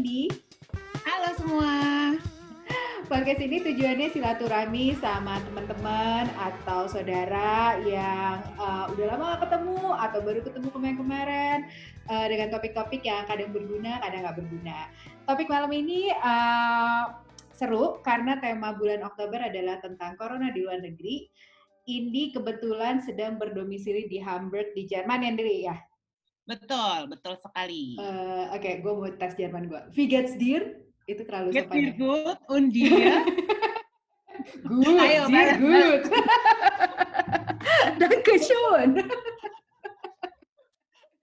Indi. Halo semua. Podcast ini tujuannya silaturahmi sama teman-teman atau saudara yang uh, udah lama gak ketemu atau baru ketemu kemarin-kemarin uh, dengan topik-topik yang kadang berguna, kadang nggak berguna. Topik malam ini uh, seru karena tema bulan Oktober adalah tentang corona di luar negeri. Indi kebetulan sedang berdomisili di Hamburg di Jerman ya, Ndri ya? Betul, betul sekali. Uh, Oke, okay, gue mau tes Jerman gue. Wie geht's dir? Itu terlalu Get sopan ya. good, und dir? good, Ayo, dir good. Danke schön.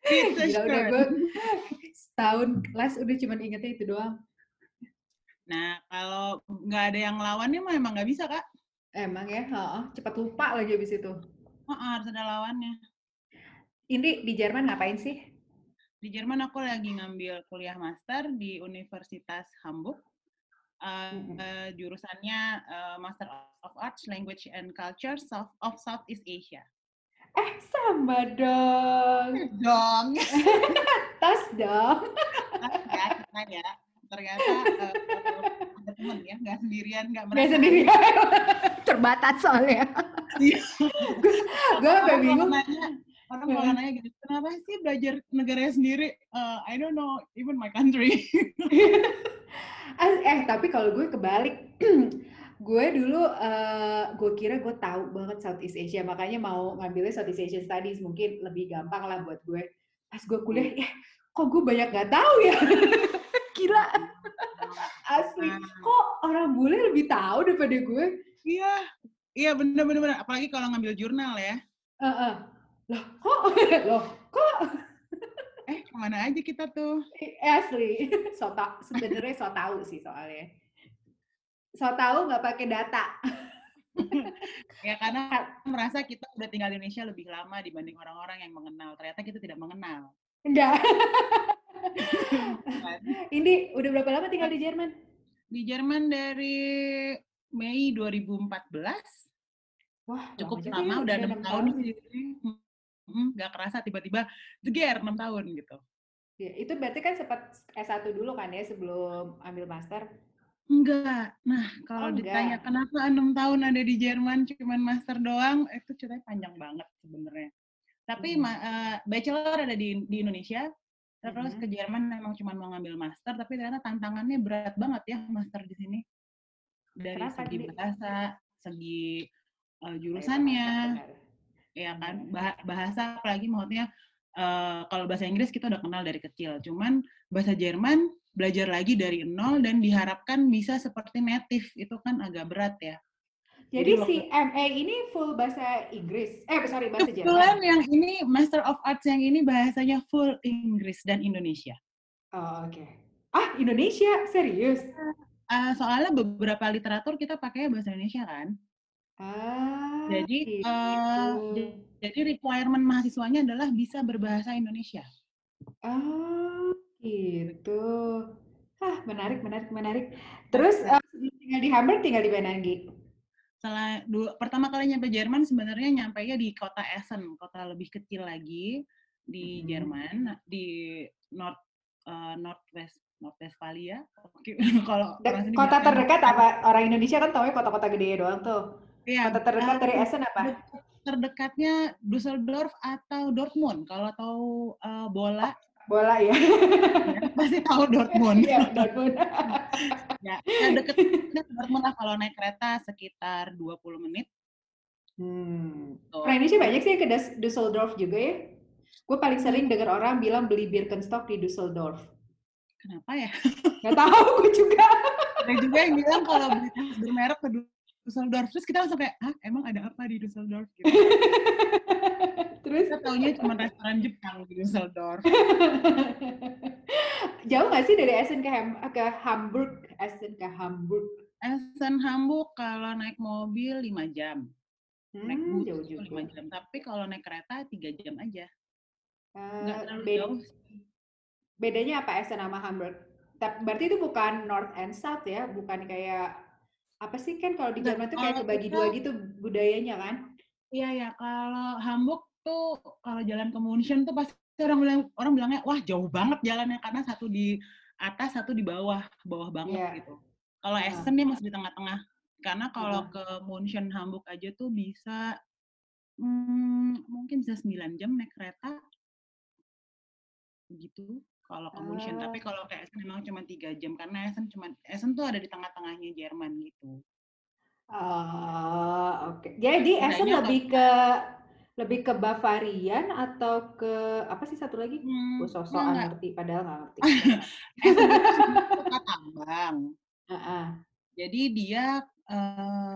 Gila, udah gue setahun kelas udah cuma ingetnya itu doang. Nah, kalau nggak ada yang lawannya mah emang nggak bisa, Kak. Emang ya, heeh, cepat lupa lagi abis itu. Oh, harus ada lawannya. Ini di Jerman ngapain sih? Di Jerman aku lagi ngambil kuliah master di Universitas Hamburg. Uh, uh, jurusannya uh, Master of Arts, Language and Culture South of Southeast Asia. Eh, sama dong. Dong. Tas dong. ya, kita ya. Ternyata uh, ada temen ya, nggak sendirian, nggak Gak merasa sendiri. Terbatas soalnya. Iya. gue sampai bingung. nanya, orang kalau nanya gitu, kenapa sih belajar negaranya sendiri? Uh, I don't know, even my country. Eh tapi kalau gue kebalik. Gue dulu eh, gue kira gue tahu banget Southeast Asia makanya mau ngambilnya Southeast Asian Studies mungkin lebih gampang lah buat gue. Pas gue kuliah ya kok gue banyak nggak tahu ya? Gila. Asli. Kok orang bule lebih tahu daripada gue? Iya, iya bener-bener. Apalagi kalau ngambil jurnal ya. Heeh. Loh kok? Loh kok? Eh, ke mana aja kita tuh? Eh, asli. So tau sebenarnya so tahu sih soalnya. So tahu nggak pakai data. Ya karena merasa kita udah tinggal di Indonesia lebih lama dibanding orang-orang yang mengenal. Ternyata kita tidak mengenal. enggak kan? ini udah berapa lama tinggal di Jerman? Di Jerman dari Mei 2014, Wah, cukup lama, ya, udah enam enam tahun di sini. Hmm, Gak kerasa tiba-tiba jeger 6 tahun gitu. Ya, itu berarti kan sempat S1 dulu kan ya sebelum ambil master. Enggak. Nah, kalau Oh, ditanya enggak. kenapa enam tahun ada di Jerman cuman master doang, itu ceritanya panjang banget sebenarnya. Tapi Hmm. eh, bachelor ada di di Indonesia, terus Mhm. ke Jerman memang cuma mau ngambil master, tapi ternyata tantangannya berat banget ya master di sini. Dari Kenapa, segi bahasa, segi Kayak jurusannya. Ya kan bahasa apalagi maksudnya eh, kalau bahasa Inggris kita udah kenal dari kecil cuman bahasa Jerman belajar lagi dari nol dan diharapkan bisa seperti native itu kan agak berat ya Jadi Jadi si MA ini full bahasa Inggris. Eh, sorry, bahasa kebetulan Jerman. yang ini Master of Arts yang ini bahasanya full Inggris dan Indonesia Oh, oke. Ah, Indonesia? Serius? Eh, soalnya beberapa literatur kita pakai bahasa Indonesia kan Ah, Jadi, gitu. eh, jadi requirement mahasiswanya adalah bisa berbahasa Indonesia Oh, gitu. Ah, menarik, menarik, menarik. Terus eh, sebelum tinggal di Hamburg, tinggal di mana, Gi? setelah dua, pertama kali nyampe Jerman sebenarnya nyampe di kota Essen, kota lebih kecil lagi di Mhm. Jerman, di North uh, Northwest Northwestphalia. Kalau De- orang sini kota terdekat North- apa? Orang Indonesia kan taunya kota-kota gede doang tuh. Iya, Kota terdekat eh, dari Essen apa? terdekatnya Düsseldorf atau Dortmund. Kalau tahu uh, bola Bola ya. ya, pasti tahu Dortmund. Iya, Dortmund. ya, ya deket deket Dortmund lah kalau naik kereta sekitar 20 menit. Hmm. Orang Indonesia banyak sih yang ke Düsseldorf juga ya. Gue paling sering dengar orang bilang beli Birkenstock di Düsseldorf. Kenapa ya? Gak tahu gue juga. Ada juga yang bilang kalau beli tas bermerek ke Düsseldorf. Terus kita langsung kayak, ah emang ada apa di Düsseldorf? Gitu. Terus Kita taunya cuma restoran Jepang di Düsseldorf. jauh gak sih dari Essen ke, Ham ke Hamburg? Essen ke Hamburg. Essen Hamburg kalau naik mobil 5 jam. Naik Hmm, bus jauh juga. 5 jam. Tapi kalau naik kereta 3 jam aja. Eh, Nggak terlalu bed- jauh. bedanya apa Essen sama Hamburg? Berarti itu bukan North and South ya, bukan kayak apa sih kan kalau di Nggak, Jerman tuh kayak kebagi kita- dua gitu budayanya kan? Iya ya, kalau Hamburg tuh kalau jalan ke München tuh pasti orang bilang orang bilangnya wah jauh banget jalannya karena satu di atas, satu di bawah, bawah banget Iya. gitu. Kalau Heeh. Essen dia masih di tengah-tengah. Karena kalau Heeh. ke München, Hamburg aja tuh bisa, mmm, mungkin bisa 9 jam naik kereta. Gitu, kalau ke München. Tapi kalau ke Essen memang cuma 3 jam, karena Essen cuman Essen tuh ada di tengah-tengahnya Jerman gitu. Oh, oke. Jadi Essen Bedanya lebih ke lebih ke Bavarian atau ke apa sih satu lagi? Gue enggak sok-sokan enggak. ngerti, padahal nggak ngerti. Essen itu kota tambang. Heeh. Jadi dia, eee,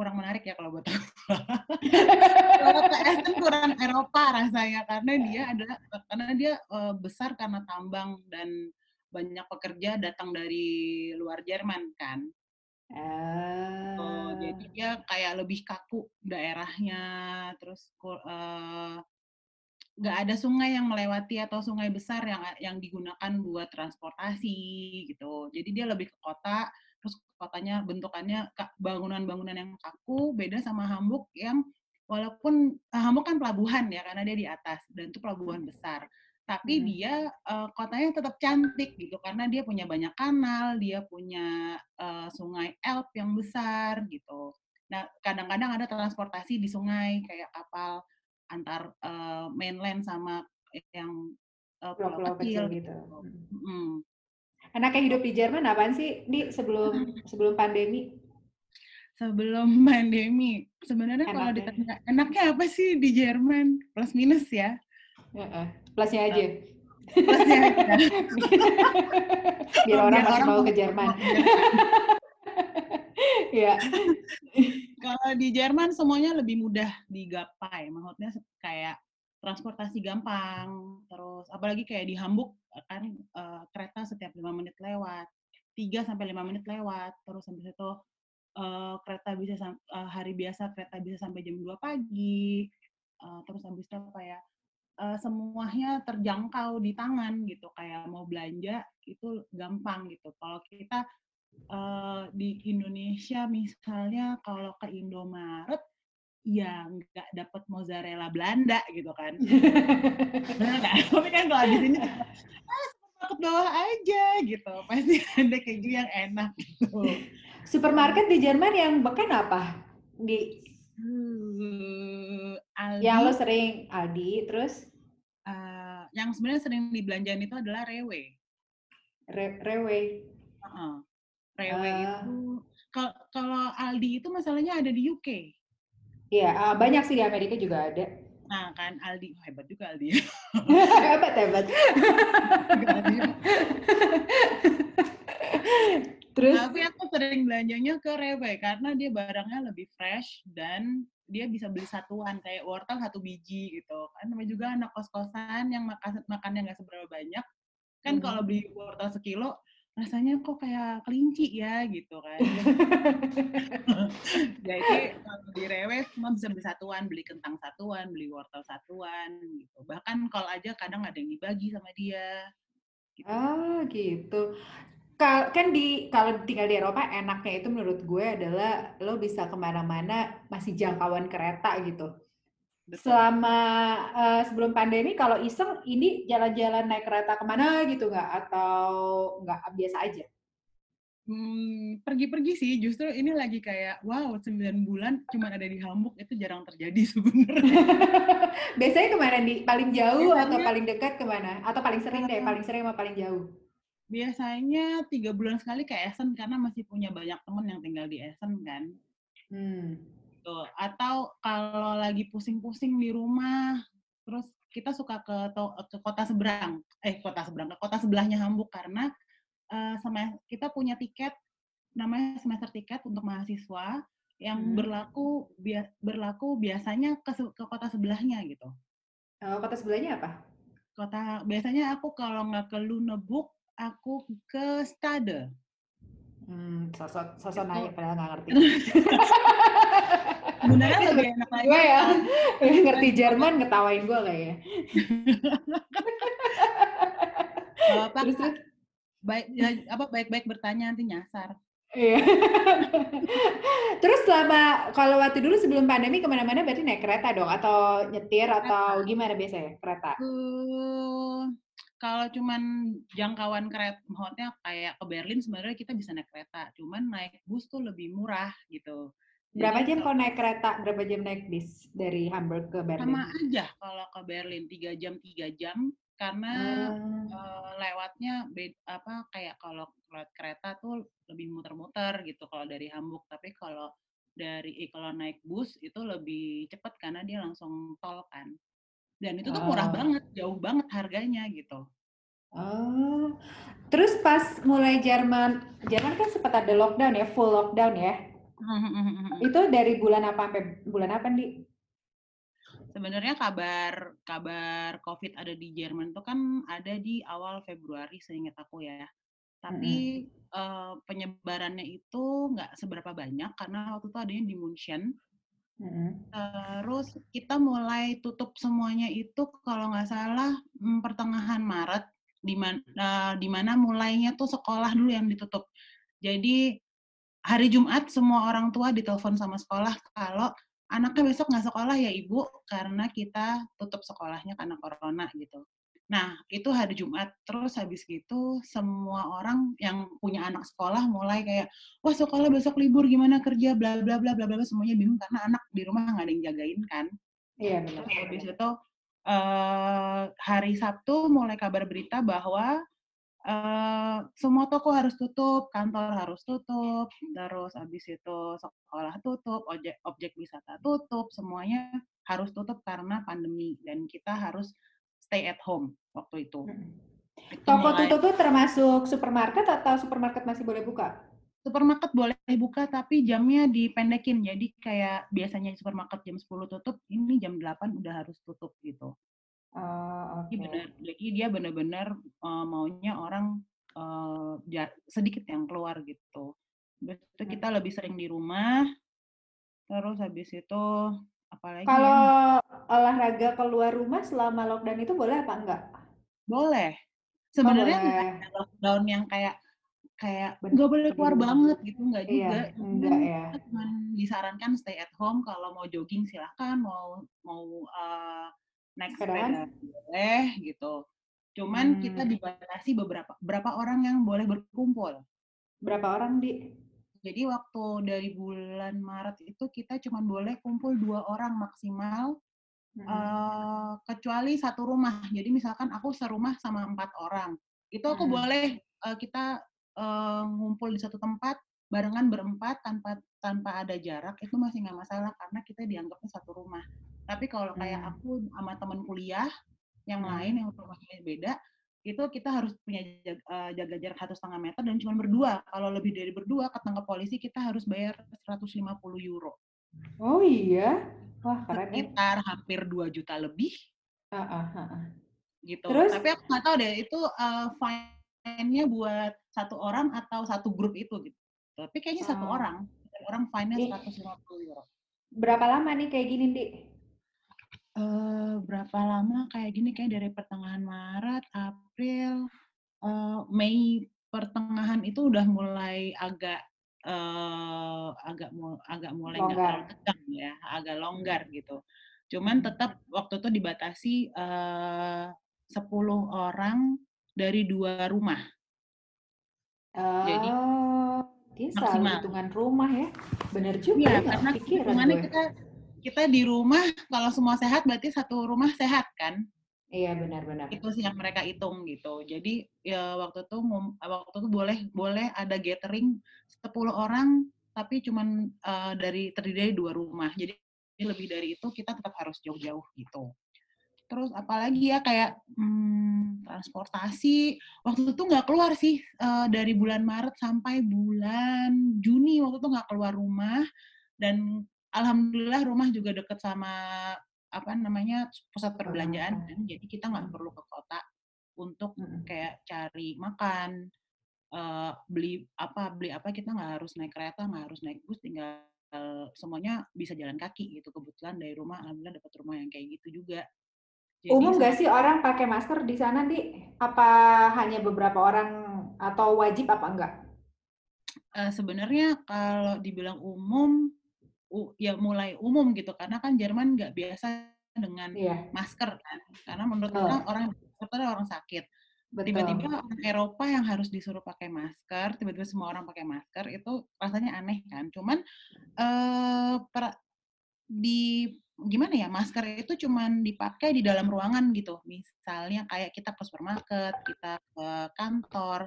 kurang menarik ya kalau buat aku. Kalau ke Essen kurang Eropa rasanya, karena dia adalah karena dia, eee, besar karena tambang dan banyak pekerja datang dari luar Jerman kan. Oh, jadi Oh. dia kayak lebih kaku daerahnya, terus eee, nggak ada sungai yang melewati atau sungai besar yang yang digunakan buat transportasi gitu. Jadi dia lebih ke kota, terus kotanya bentukannya ka bangunan-bangunan yang kaku, beda sama Hamburg yang walaupun eee, Hamburg kan pelabuhan ya, karena dia di atas dan itu pelabuhan besar. Tapi Mhm. dia, eee, kotanya tetap cantik gitu, karena dia punya banyak kanal, dia punya, eee, sungai Elbe yang besar gitu. Nah, kadang-kadang ada transportasi di sungai kayak kapal antar, eee, mainland sama yang, eee, pulau Pulau-pulau kecil kecil gitu, gitu. mhm. Enaknya hidup di Jerman apaan sih, Di, sebelum sebelum pandemi? Sebelum pandemi, sebenarnya kalau Enaknya. ditanya, "Enaknya apa sih di Jerman?" Plus minus ya. Heeh, plusnya aja. Plusnya aja. Biar orang masih orang mau ke Jerman. Iya. Kalau di Jerman semuanya lebih mudah digapai, maksudnya kayak transportasi gampang, terus apalagi kayak di Hamburg, kan, eee, kereta setiap 5 menit lewat, 3 sampai 5 menit lewat, terus habis itu, eee, kereta bisa eee, hari biasa kereta bisa sampai jam 2 pagi, eee, terus habis itu apa ya, eee, semuanya terjangkau di tangan gitu, kayak mau belanja itu gampang gitu. Kalau kita, eee, di Indonesia misalnya kalau ke Indomaret, ya nggak dapet mozzarella Belanda gitu kan. Nggak? Tapi kan kalau di sini "Ah, supermarket bawah aja," gitu, pasti ada keju yang enak gitu. Supermarket di Jerman yang beken apa, Di? Eee, Yang lo Aldi sering Aldi, terus? eee, yang sebenarnya sering dibelanjain itu adalah Rewe. Re Rewe. Heeh. Rewe Oh. itu kal kalau Aldi itu masalahnya ada di UK. Iya, eee, banyak sih di Amerika juga ada. Nah kan Aldi, wah hebat juga Aldi. Hebat hebat. Ya. Terus? Tapi aku sering belanjanya ke Rewe, karena dia barangnya lebih fresh dan dia bisa beli satuan, kayak wortel 1 biji gitu kan, namanya juga anak kos-kosan yang makan makannya nggak seberapa banyak, kan kalau Mhm. beli wortel sekilo, rasanya kok kayak kelinci ya gitu kan. Jadi kalau di Rewe semua bisa beli satuan, beli kentang satuan, beli wortel satuan gitu. Bahkan kol aja kadang ada yang dibagi sama dia, gitu. Oh, gitu. Kan di kalau tinggal di Eropa enaknya itu menurut gue adalah lo bisa ke mana-mana masih jangkauan kereta gitu. Betul. Selama, eee, sebelum pandemi kalau iseng ini jalan-jalan naik kereta ke mana gitu nggak? Atau nggak, biasa aja? Mmm, pergi-pergi sih, justru ini lagi kayak, wow 9 bulan cuman ada di Hamburg, itu jarang terjadi sebenarnya. Biasanya ke mana, Di? Paling jauh atau Biasanya paling dekat ke mana? Atau paling sering deh, paling sering sama paling jauh? Biasanya 3 bulan sekali ke Essen, karena masih punya banyak temen yang tinggal di Essen kan. Mmm. Tuh, atau kalau lagi pusing-pusing di rumah, terus kita suka ke to ke kota seberang, eh kota seberang, ke kota sebelahnya Hamburg karena, eee, seme kita punya tiket, namanya semester tiket untuk mahasiswa, yang Mhm. berlaku bia berlaku biasanya ke ke kota sebelahnya gitu. Oh, kota sebelahnya apa? Kota biasanya aku kalau nggak ke Lüneburg, aku ke Stade. Mmm, sosok sosok nanya padahal nggak ngerti. sebenarnya lebih enak lagi gue ya, ngerti Jerman ngetawain gue kayaknya. Apa-apa Terus terus? baik ya apa, baik-baik bertanya nanti nyasar. Iya. Terus selama kalau waktu dulu sebelum pandemi ke mana-mana berarti naik kereta dong? Atau nyetir atau Kereta. gimana biasanya, kereta? Eee, kalau cuman jangkauan kereta, maksudnya kayak ke Berlin sebenarnya kita bisa naik kereta, cuman naik bus tuh lebih murah gitu. Berapa jam kalau naik kereta, berapa jam naik bis dari Hamburg ke Berlin? Sama aja kalau ke Berlin, tiga jam, tiga jam, karena hmm. uh, lewatnya apa kayak kalau lewat kereta tuh lebih muter-muter gitu kalau dari Hamburg, tapi kalau dari eh, kalau naik bus itu lebih cepat karena dia langsung tol kan. Dan itu tuh murah oh. banget, jauh banget harganya gitu. Oh, terus pas mulai Jerman, Jerman kan sempat ada lockdown ya, full lockdown ya. Itu dari bulan apa sampai bulan apa nih? Sebenarnya kabar kabar COVID ada di Jerman itu kan ada di awal Februari seingat aku ya. Tapi mm-hmm. uh, penyebarannya itu nggak seberapa banyak karena waktu itu adanya di Munchen Hmm. Terus kita mulai tutup semuanya itu kalau nggak salah pertengahan Maret di mana uh, di mana mulainya tuh sekolah dulu yang ditutup. Jadi hari Jumat semua orang tua ditelepon sama sekolah kalau anaknya besok nggak sekolah ya ibu karena kita tutup sekolahnya karena corona gitu. Nah, itu hari Jumat. Terus habis gitu, semua orang yang punya anak sekolah mulai kayak, wah sekolah besok libur, gimana kerja, bla bla bla bla bla, semuanya bingung karena anak di rumah nggak ada yang jagain kan. Iya benar. Terus habis itu uh, hari Sabtu mulai kabar berita bahwa uh, semua toko harus tutup, kantor harus tutup, terus habis itu sekolah tutup, objek objek wisata tutup, semuanya harus tutup karena pandemi dan kita harus stay at home waktu itu. Hmm. itu Toko mulai... tutup tuh termasuk supermarket atau supermarket masih boleh buka? Supermarket boleh buka tapi jamnya dipendekin. Jadi kayak biasanya supermarket jam 10 tutup, ini jam 8 udah harus tutup gitu. Uh, okay. Jadi benar, jadi dia benar-benar uh, maunya orang uh, sedikit yang keluar gitu. Terus itu kita lebih sering di rumah. Terus habis itu Apalagi Kalau olahraga keluar rumah selama lockdown itu boleh apa enggak? Boleh. Sebenarnya oh, lockdown yang kayak kayak nggak boleh keluar banget gitu nggak iya, juga. Iya, enggak ya. Cuma disarankan stay at home kalau mau jogging silahkan, mau mau uh, naik sepeda boleh gitu. Cuman hmm. kita dibatasi beberapa berapa orang yang boleh berkumpul. Berapa orang di? Jadi waktu dari bulan Maret itu kita cuma boleh kumpul dua orang maksimal, hmm. uh, kecuali satu rumah. Jadi misalkan aku serumah sama empat orang, itu aku hmm. boleh uh, kita uh, ngumpul di satu tempat barengan berempat tanpa tanpa ada jarak itu masih nggak masalah karena kita dianggapnya satu rumah. Tapi kalau kayak hmm. aku sama teman kuliah yang hmm. lain yang rumahnya beda, itu kita harus punya jaga, uh, jaga jarak satu setengah meter dan cuma berdua. Kalau lebih dari berdua ketangkap polisi kita harus bayar 150 euro. Oh iya, wah keren ya. Sekitar ya. hampir 2 juta lebih. Uh, uh, uh, uh. Gitu. Terus? Tapi aku nggak tahu deh itu uh, fine-nya buat satu orang atau satu grup itu gitu. Tapi kayaknya satu uh. orang. Orang fine-nya 150 euro. Berapa lama nih kayak gini, Dik? Uh, berapa lama kayak gini kayak dari pertengahan Maret, April, uh, Mei pertengahan itu udah mulai agak uh, agak agak mulai nggak terlalu tegang ya, agak longgar gitu. Cuman hmm. tetap waktu itu dibatasi uh, 10 orang dari dua rumah. Uh, Jadi dia selalu hitungan rumah ya. Bener juga ya, ya karena hitungannya kita kita di rumah kalau semua sehat berarti satu rumah sehat kan? Iya benar-benar. Itu sih yang mereka hitung gitu. Jadi ya waktu itu waktu itu boleh boleh ada gathering 10 orang tapi cuman uh, dari terdiri dari dua rumah. Jadi lebih dari itu kita tetap harus jauh-jauh gitu. Terus apalagi ya kayak hmm, transportasi waktu itu nggak keluar sih uh, dari bulan Maret sampai bulan Juni waktu itu nggak keluar rumah dan alhamdulillah rumah juga deket sama apa namanya pusat perbelanjaan kan jadi kita nggak perlu ke kota untuk kayak cari makan uh, beli apa beli apa kita nggak harus naik kereta nggak harus naik bus tinggal semuanya bisa jalan kaki gitu. Kebetulan dari rumah alhamdulillah dapat rumah yang kayak gitu juga. Jadi, umum nggak sih orang pakai masker di sana di apa hanya beberapa orang atau wajib apa enggak uh, sebenarnya kalau dibilang umum ya mulai umum gitu karena kan Jerman nggak biasa dengan yeah. masker kan karena menurut oh. orang orang orang sakit tiba-tiba Eropa yang harus disuruh pakai masker, tiba-tiba semua orang pakai masker itu rasanya aneh kan. Cuman eh per, di gimana ya masker itu cuman dipakai di dalam ruangan gitu. Misalnya kayak kita ke supermarket, kita ke kantor,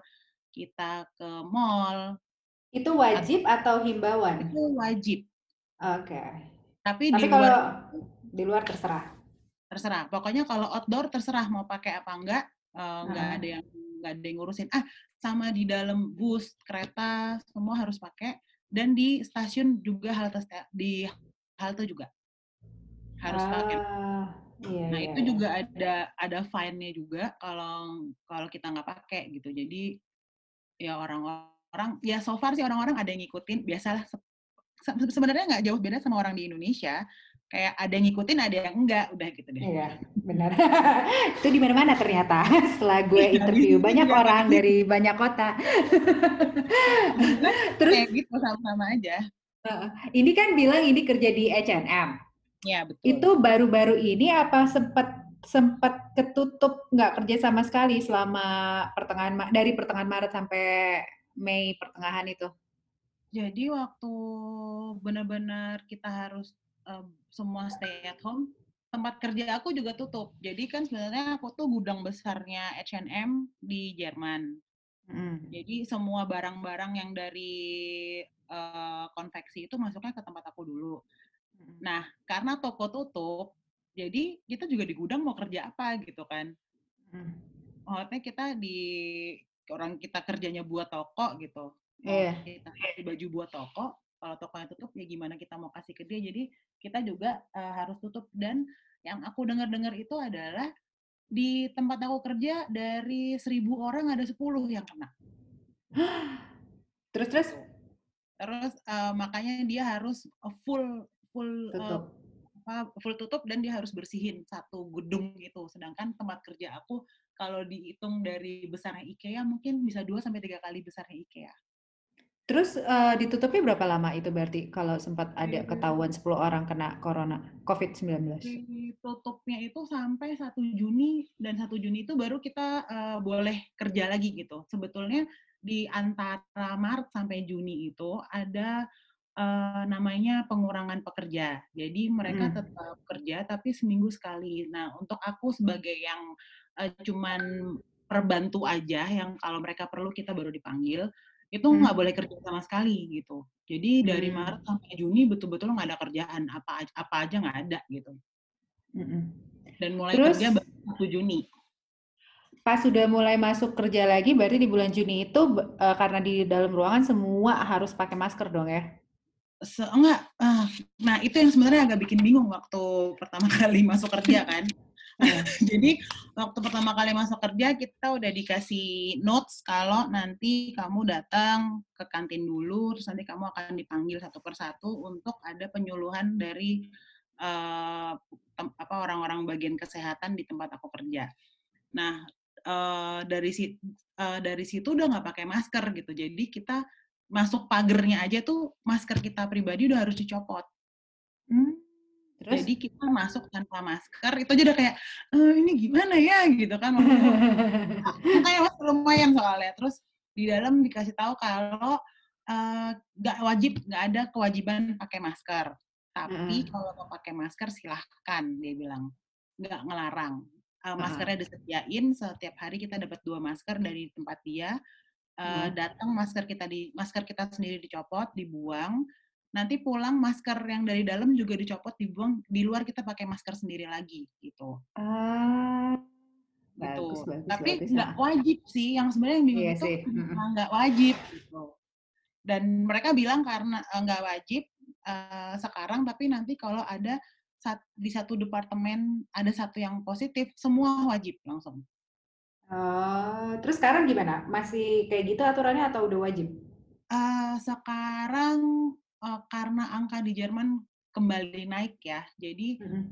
kita ke mall. Itu wajib atau, atau himbauan? Itu wajib. Oke. Okay. Tapi, Tapi di kalau luar di luar terserah. Terserah. Pokoknya kalau outdoor terserah mau pakai apa enggak nggak uh, ada yang nggak ada yang ngurusin ah sama di dalam bus kereta semua harus pakai dan di stasiun juga halte di halte juga harus pakai iya, nah iya, itu iya. juga ada ada fine-nya juga kalau kalau kita nggak pakai gitu jadi ya orang-orang ya so far sih orang-orang ada yang ngikutin biasalah sebenarnya nggak jauh beda sama orang di Indonesia. Kayak ada yang ngikutin ada yang enggak udah gitu deh. Iya benar. Itu di mana-mana ternyata setelah gue interview. banyak orang dari banyak kota. Terus kayak gitu sama-sama aja. Ini kan bilang ini kerja di H&M ya betul. Itu baru-baru ini apa sempat sempat ketutup nggak kerja sama sekali selama pertengahan dari pertengahan Maret sampai Mei pertengahan itu jadi waktu benar-benar kita harus uh, semua stay at home, tempat kerja aku juga tutup. Jadi kan sebenarnya aku tuh gudang besarnya H&M di Jerman. Mm. Jadi semua barang-barang yang dari uh, konveksi itu masuknya ke tempat aku dulu. Mm. Nah, karena toko tutup, jadi kita juga di gudang mau kerja apa gitu kan. Mm. Maksudnya kita di orang kita kerjanya buat toko gitu. Yeah. Kita kasih baju buat toko, kalau tokonya tutup ya gimana kita mau kasih ke dia? Jadi kita juga uh, harus tutup. Dan yang aku dengar-dengar itu adalah di tempat aku kerja dari seribu orang ada sepuluh yang kena. Terus terus? Terus uh, makanya dia harus full full tutup. Uh, full tutup dan dia harus bersihin satu gedung itu sedangkan tempat kerja aku kalau dihitung dari besarnya IKEA mungkin bisa dua sampai tiga kali besarnya IKEA Terus uh, ditutupnya berapa lama itu berarti kalau sempat ada ketahuan 10 orang kena corona COVID-19? Ditutupnya itu sampai 1 Juni dan 1 Juni itu baru kita uh, boleh kerja lagi gitu. Sebetulnya di antara Maret sampai Juni itu ada uh, namanya pengurangan pekerja. Jadi mereka hmm. tetap kerja tapi seminggu sekali. Nah, untuk aku sebagai yang uh, cuman perbantu aja yang kalau mereka perlu kita baru dipanggil itu hmm. nggak hmm. boleh kerja sama sekali gitu. Jadi dari hmm. Maret sampai Juni betul-betul nggak ada kerjaan apa apa aja nggak ada gitu. Hmm. Dan mulai Terus, kerja baru 1 Juni. Pas sudah mulai masuk kerja lagi, berarti di bulan Juni itu uh, karena di dalam ruangan semua harus pakai masker dong ya? Se enggak, uh, nah itu yang sebenarnya agak bikin bingung waktu pertama kali masuk kerja kan. Nah, jadi waktu pertama kali masuk kerja kita udah dikasih notes kalau nanti kamu datang ke kantin dulu, terus nanti kamu akan dipanggil satu persatu untuk ada penyuluhan dari uh, apa orang-orang bagian kesehatan di tempat aku kerja. Nah uh, dari situ uh, dari situ udah nggak pakai masker gitu, jadi kita masuk pagernya aja tuh masker kita pribadi udah harus dicopot. Hmm Terus? Jadi kita masuk tanpa masker, itu aja udah kayak, e, ini gimana ya gitu kan. Makanya mas lumayan soalnya. Terus di dalam dikasih tahu kalau uh, wajib, nggak ada kewajiban pakai masker. Tapi hmm. kalau mau pakai masker silahkan, dia bilang. Nggak ngelarang. Uh, maskernya disediain, setiap hari kita dapat dua masker dari tempat dia. Uh, hmm. Datang masker kita di masker kita sendiri dicopot, dibuang nanti pulang masker yang dari dalam juga dicopot dibuang di luar kita pakai masker sendiri lagi gitu. Ah gitu. bagus, bagus, tapi nggak wajib sih yang sebenarnya yang bingung iya itu nggak wajib gitu. Dan mereka bilang karena eh, nggak wajib uh, sekarang tapi nanti kalau ada sat, di satu departemen ada satu yang positif semua wajib langsung. Uh, terus sekarang gimana? Masih kayak gitu aturannya atau udah wajib? Uh, sekarang uh, karena angka di Jerman kembali naik ya, jadi mm-hmm.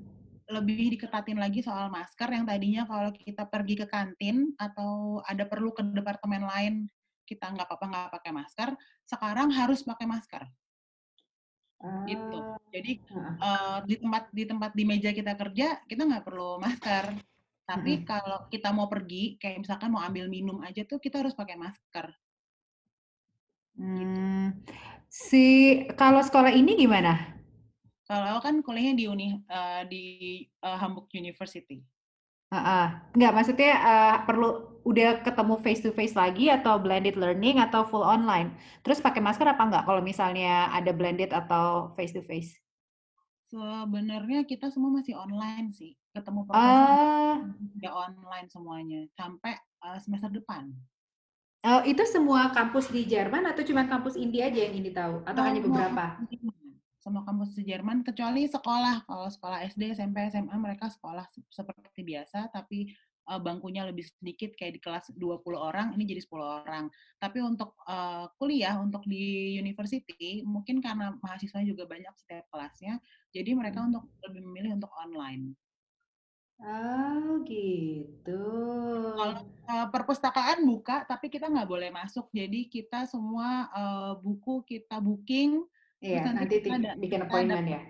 lebih diketatin lagi soal masker yang tadinya kalau kita pergi ke kantin atau ada perlu ke departemen lain kita nggak apa-apa nggak pakai masker, sekarang harus pakai masker. Uh, gitu. Jadi uh, di tempat di tempat di meja kita kerja kita nggak perlu masker. Tapi hmm. kalau kita mau pergi, kayak misalkan mau ambil minum aja tuh kita harus pakai masker. Hmm. Si kalau sekolah ini gimana? Kalau kan kuliahnya di uni uh, di uh, Hamburg University. Uh, uh. Nggak, maksudnya uh, perlu udah ketemu face to face lagi atau blended learning atau full online? Terus pakai masker apa enggak kalau misalnya ada blended atau face to face? Sebenarnya kita semua masih online sih, ketemu profesor uh, ya online semuanya sampai uh, semester depan. Oh, itu semua kampus di Jerman atau cuma kampus India aja yang ini tahu atau oh, hanya beberapa? semua kampus di Jerman kecuali sekolah. Kalau sekolah SD, SMP, SMA mereka sekolah seperti biasa tapi uh, bangkunya lebih sedikit kayak di kelas 20 orang, ini jadi 10 orang. Tapi untuk uh, kuliah untuk di university mungkin karena mahasiswa juga banyak setiap kelasnya, jadi mereka hmm. untuk lebih memilih untuk online. Oh gitu. Kalau uh, perpustakaan buka, tapi kita nggak boleh masuk. Jadi kita semua uh, buku kita booking Iya, nanti, nanti kita ada, bikin appointment ya.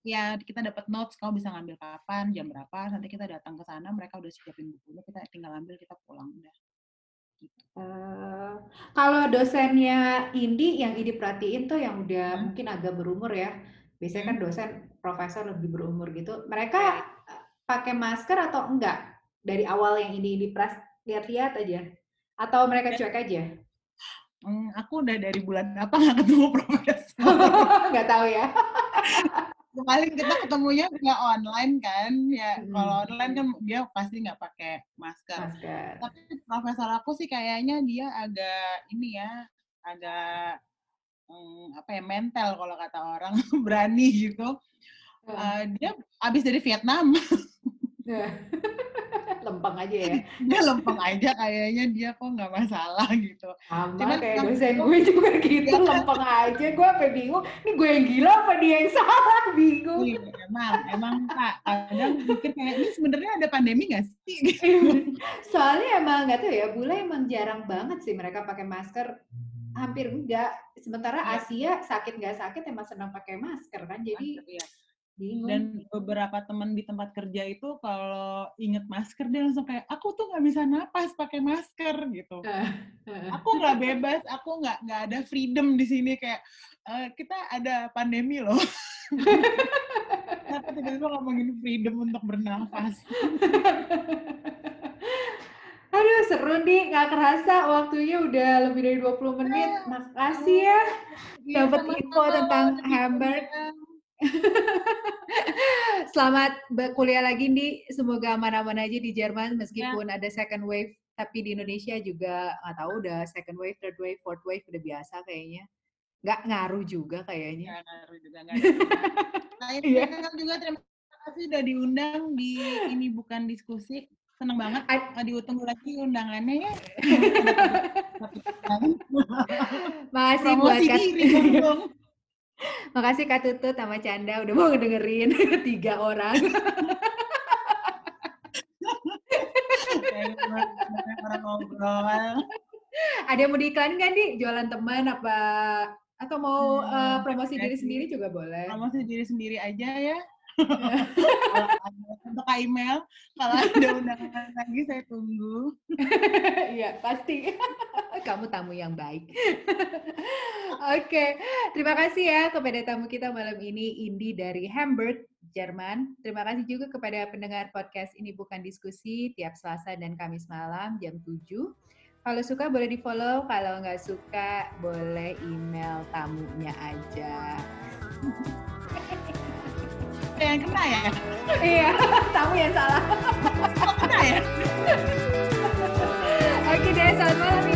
Ya, kita dapat notes, kau bisa ngambil kapan, jam berapa, nanti kita datang ke sana, mereka udah siapin bukunya, kita tinggal ambil, kita pulang udah. Gitu. Uh, kalau dosennya Indi yang Indi perhatiin tuh yang udah hmm. mungkin agak berumur ya, biasanya kan hmm. dosen profesor lebih berumur gitu, mereka ya. Pakai masker atau enggak dari awal yang ini Indi pras lihat-lihat aja, atau mereka ya. cuek aja? Hmm, aku udah dari bulan apa nggak ketemu profesor. nggak tahu ya. Paling kita ketemunya nggak online kan, ya hmm. kalau online kan dia pasti nggak pakai masker. masker. Tapi profesor aku sih kayaknya dia agak ini ya, agak hmm, apa ya mental kalau kata orang berani gitu. Uh, dia abis dari Vietnam. lempeng aja ya. Dia lempeng aja kayaknya dia kok nggak masalah gitu. Sama Cuman, kayak dosen gue juga gitu ya. lempeng aja. Gue apa bingung ini gue yang gila apa dia yang salah? Bingung. Iya, emang emang pak kadang pikir kayak ini sebenarnya ada pandemi nggak sih? Soalnya emang nggak tahu ya bule emang jarang banget sih mereka pakai masker. Hampir enggak sementara ya. Asia sakit nggak sakit emang senang pakai masker kan. Jadi masker, ya Bingung. Dan beberapa teman di tempat kerja itu kalau inget masker dia langsung kayak aku tuh nggak bisa napas pakai masker gitu. aku nggak bebas, aku nggak nggak ada freedom di sini kayak uh, kita ada pandemi loh. Kenapa tiba-tiba ngomongin freedom untuk bernafas? Aduh seru nih, nggak kerasa waktunya udah lebih dari 20 menit. Makasih ya, ya dapat info tentang Hamburg. Selamat kuliah lagi nih. Semoga aman-aman aja di Jerman meskipun ya. ada second wave. Tapi di Indonesia juga nggak tahu udah second wave, third wave, fourth wave udah biasa kayaknya. Nggak ngaruh juga kayaknya. Nggak ngaruh juga. Nggak nah, ini yeah. juga terima kasih udah diundang di ini bukan diskusi. Seneng banget. A diutunggu lagi undangannya ya. Makasih buat diri, Makasih Kak Tutut sama Canda udah mau ngedengerin tiga orang. Ada yang mau diiklanin kan di jualan teman apa atau mau hmm, uh, promosi diri sendiri juga boleh. Promosi diri sendiri aja ya untuk email kalau ada undangan lagi saya tunggu. Iya pasti. Kamu tamu yang baik. Oke okay. terima kasih ya kepada tamu kita malam ini Indi dari Hamburg Jerman. Terima kasih juga kepada pendengar podcast ini bukan diskusi tiap Selasa dan Kamis malam jam 7 kalau suka boleh di follow, kalau nggak suka boleh email tamunya aja yang kena ya? Iya kamu yang salah. Kena ya? Oke deh selamat malam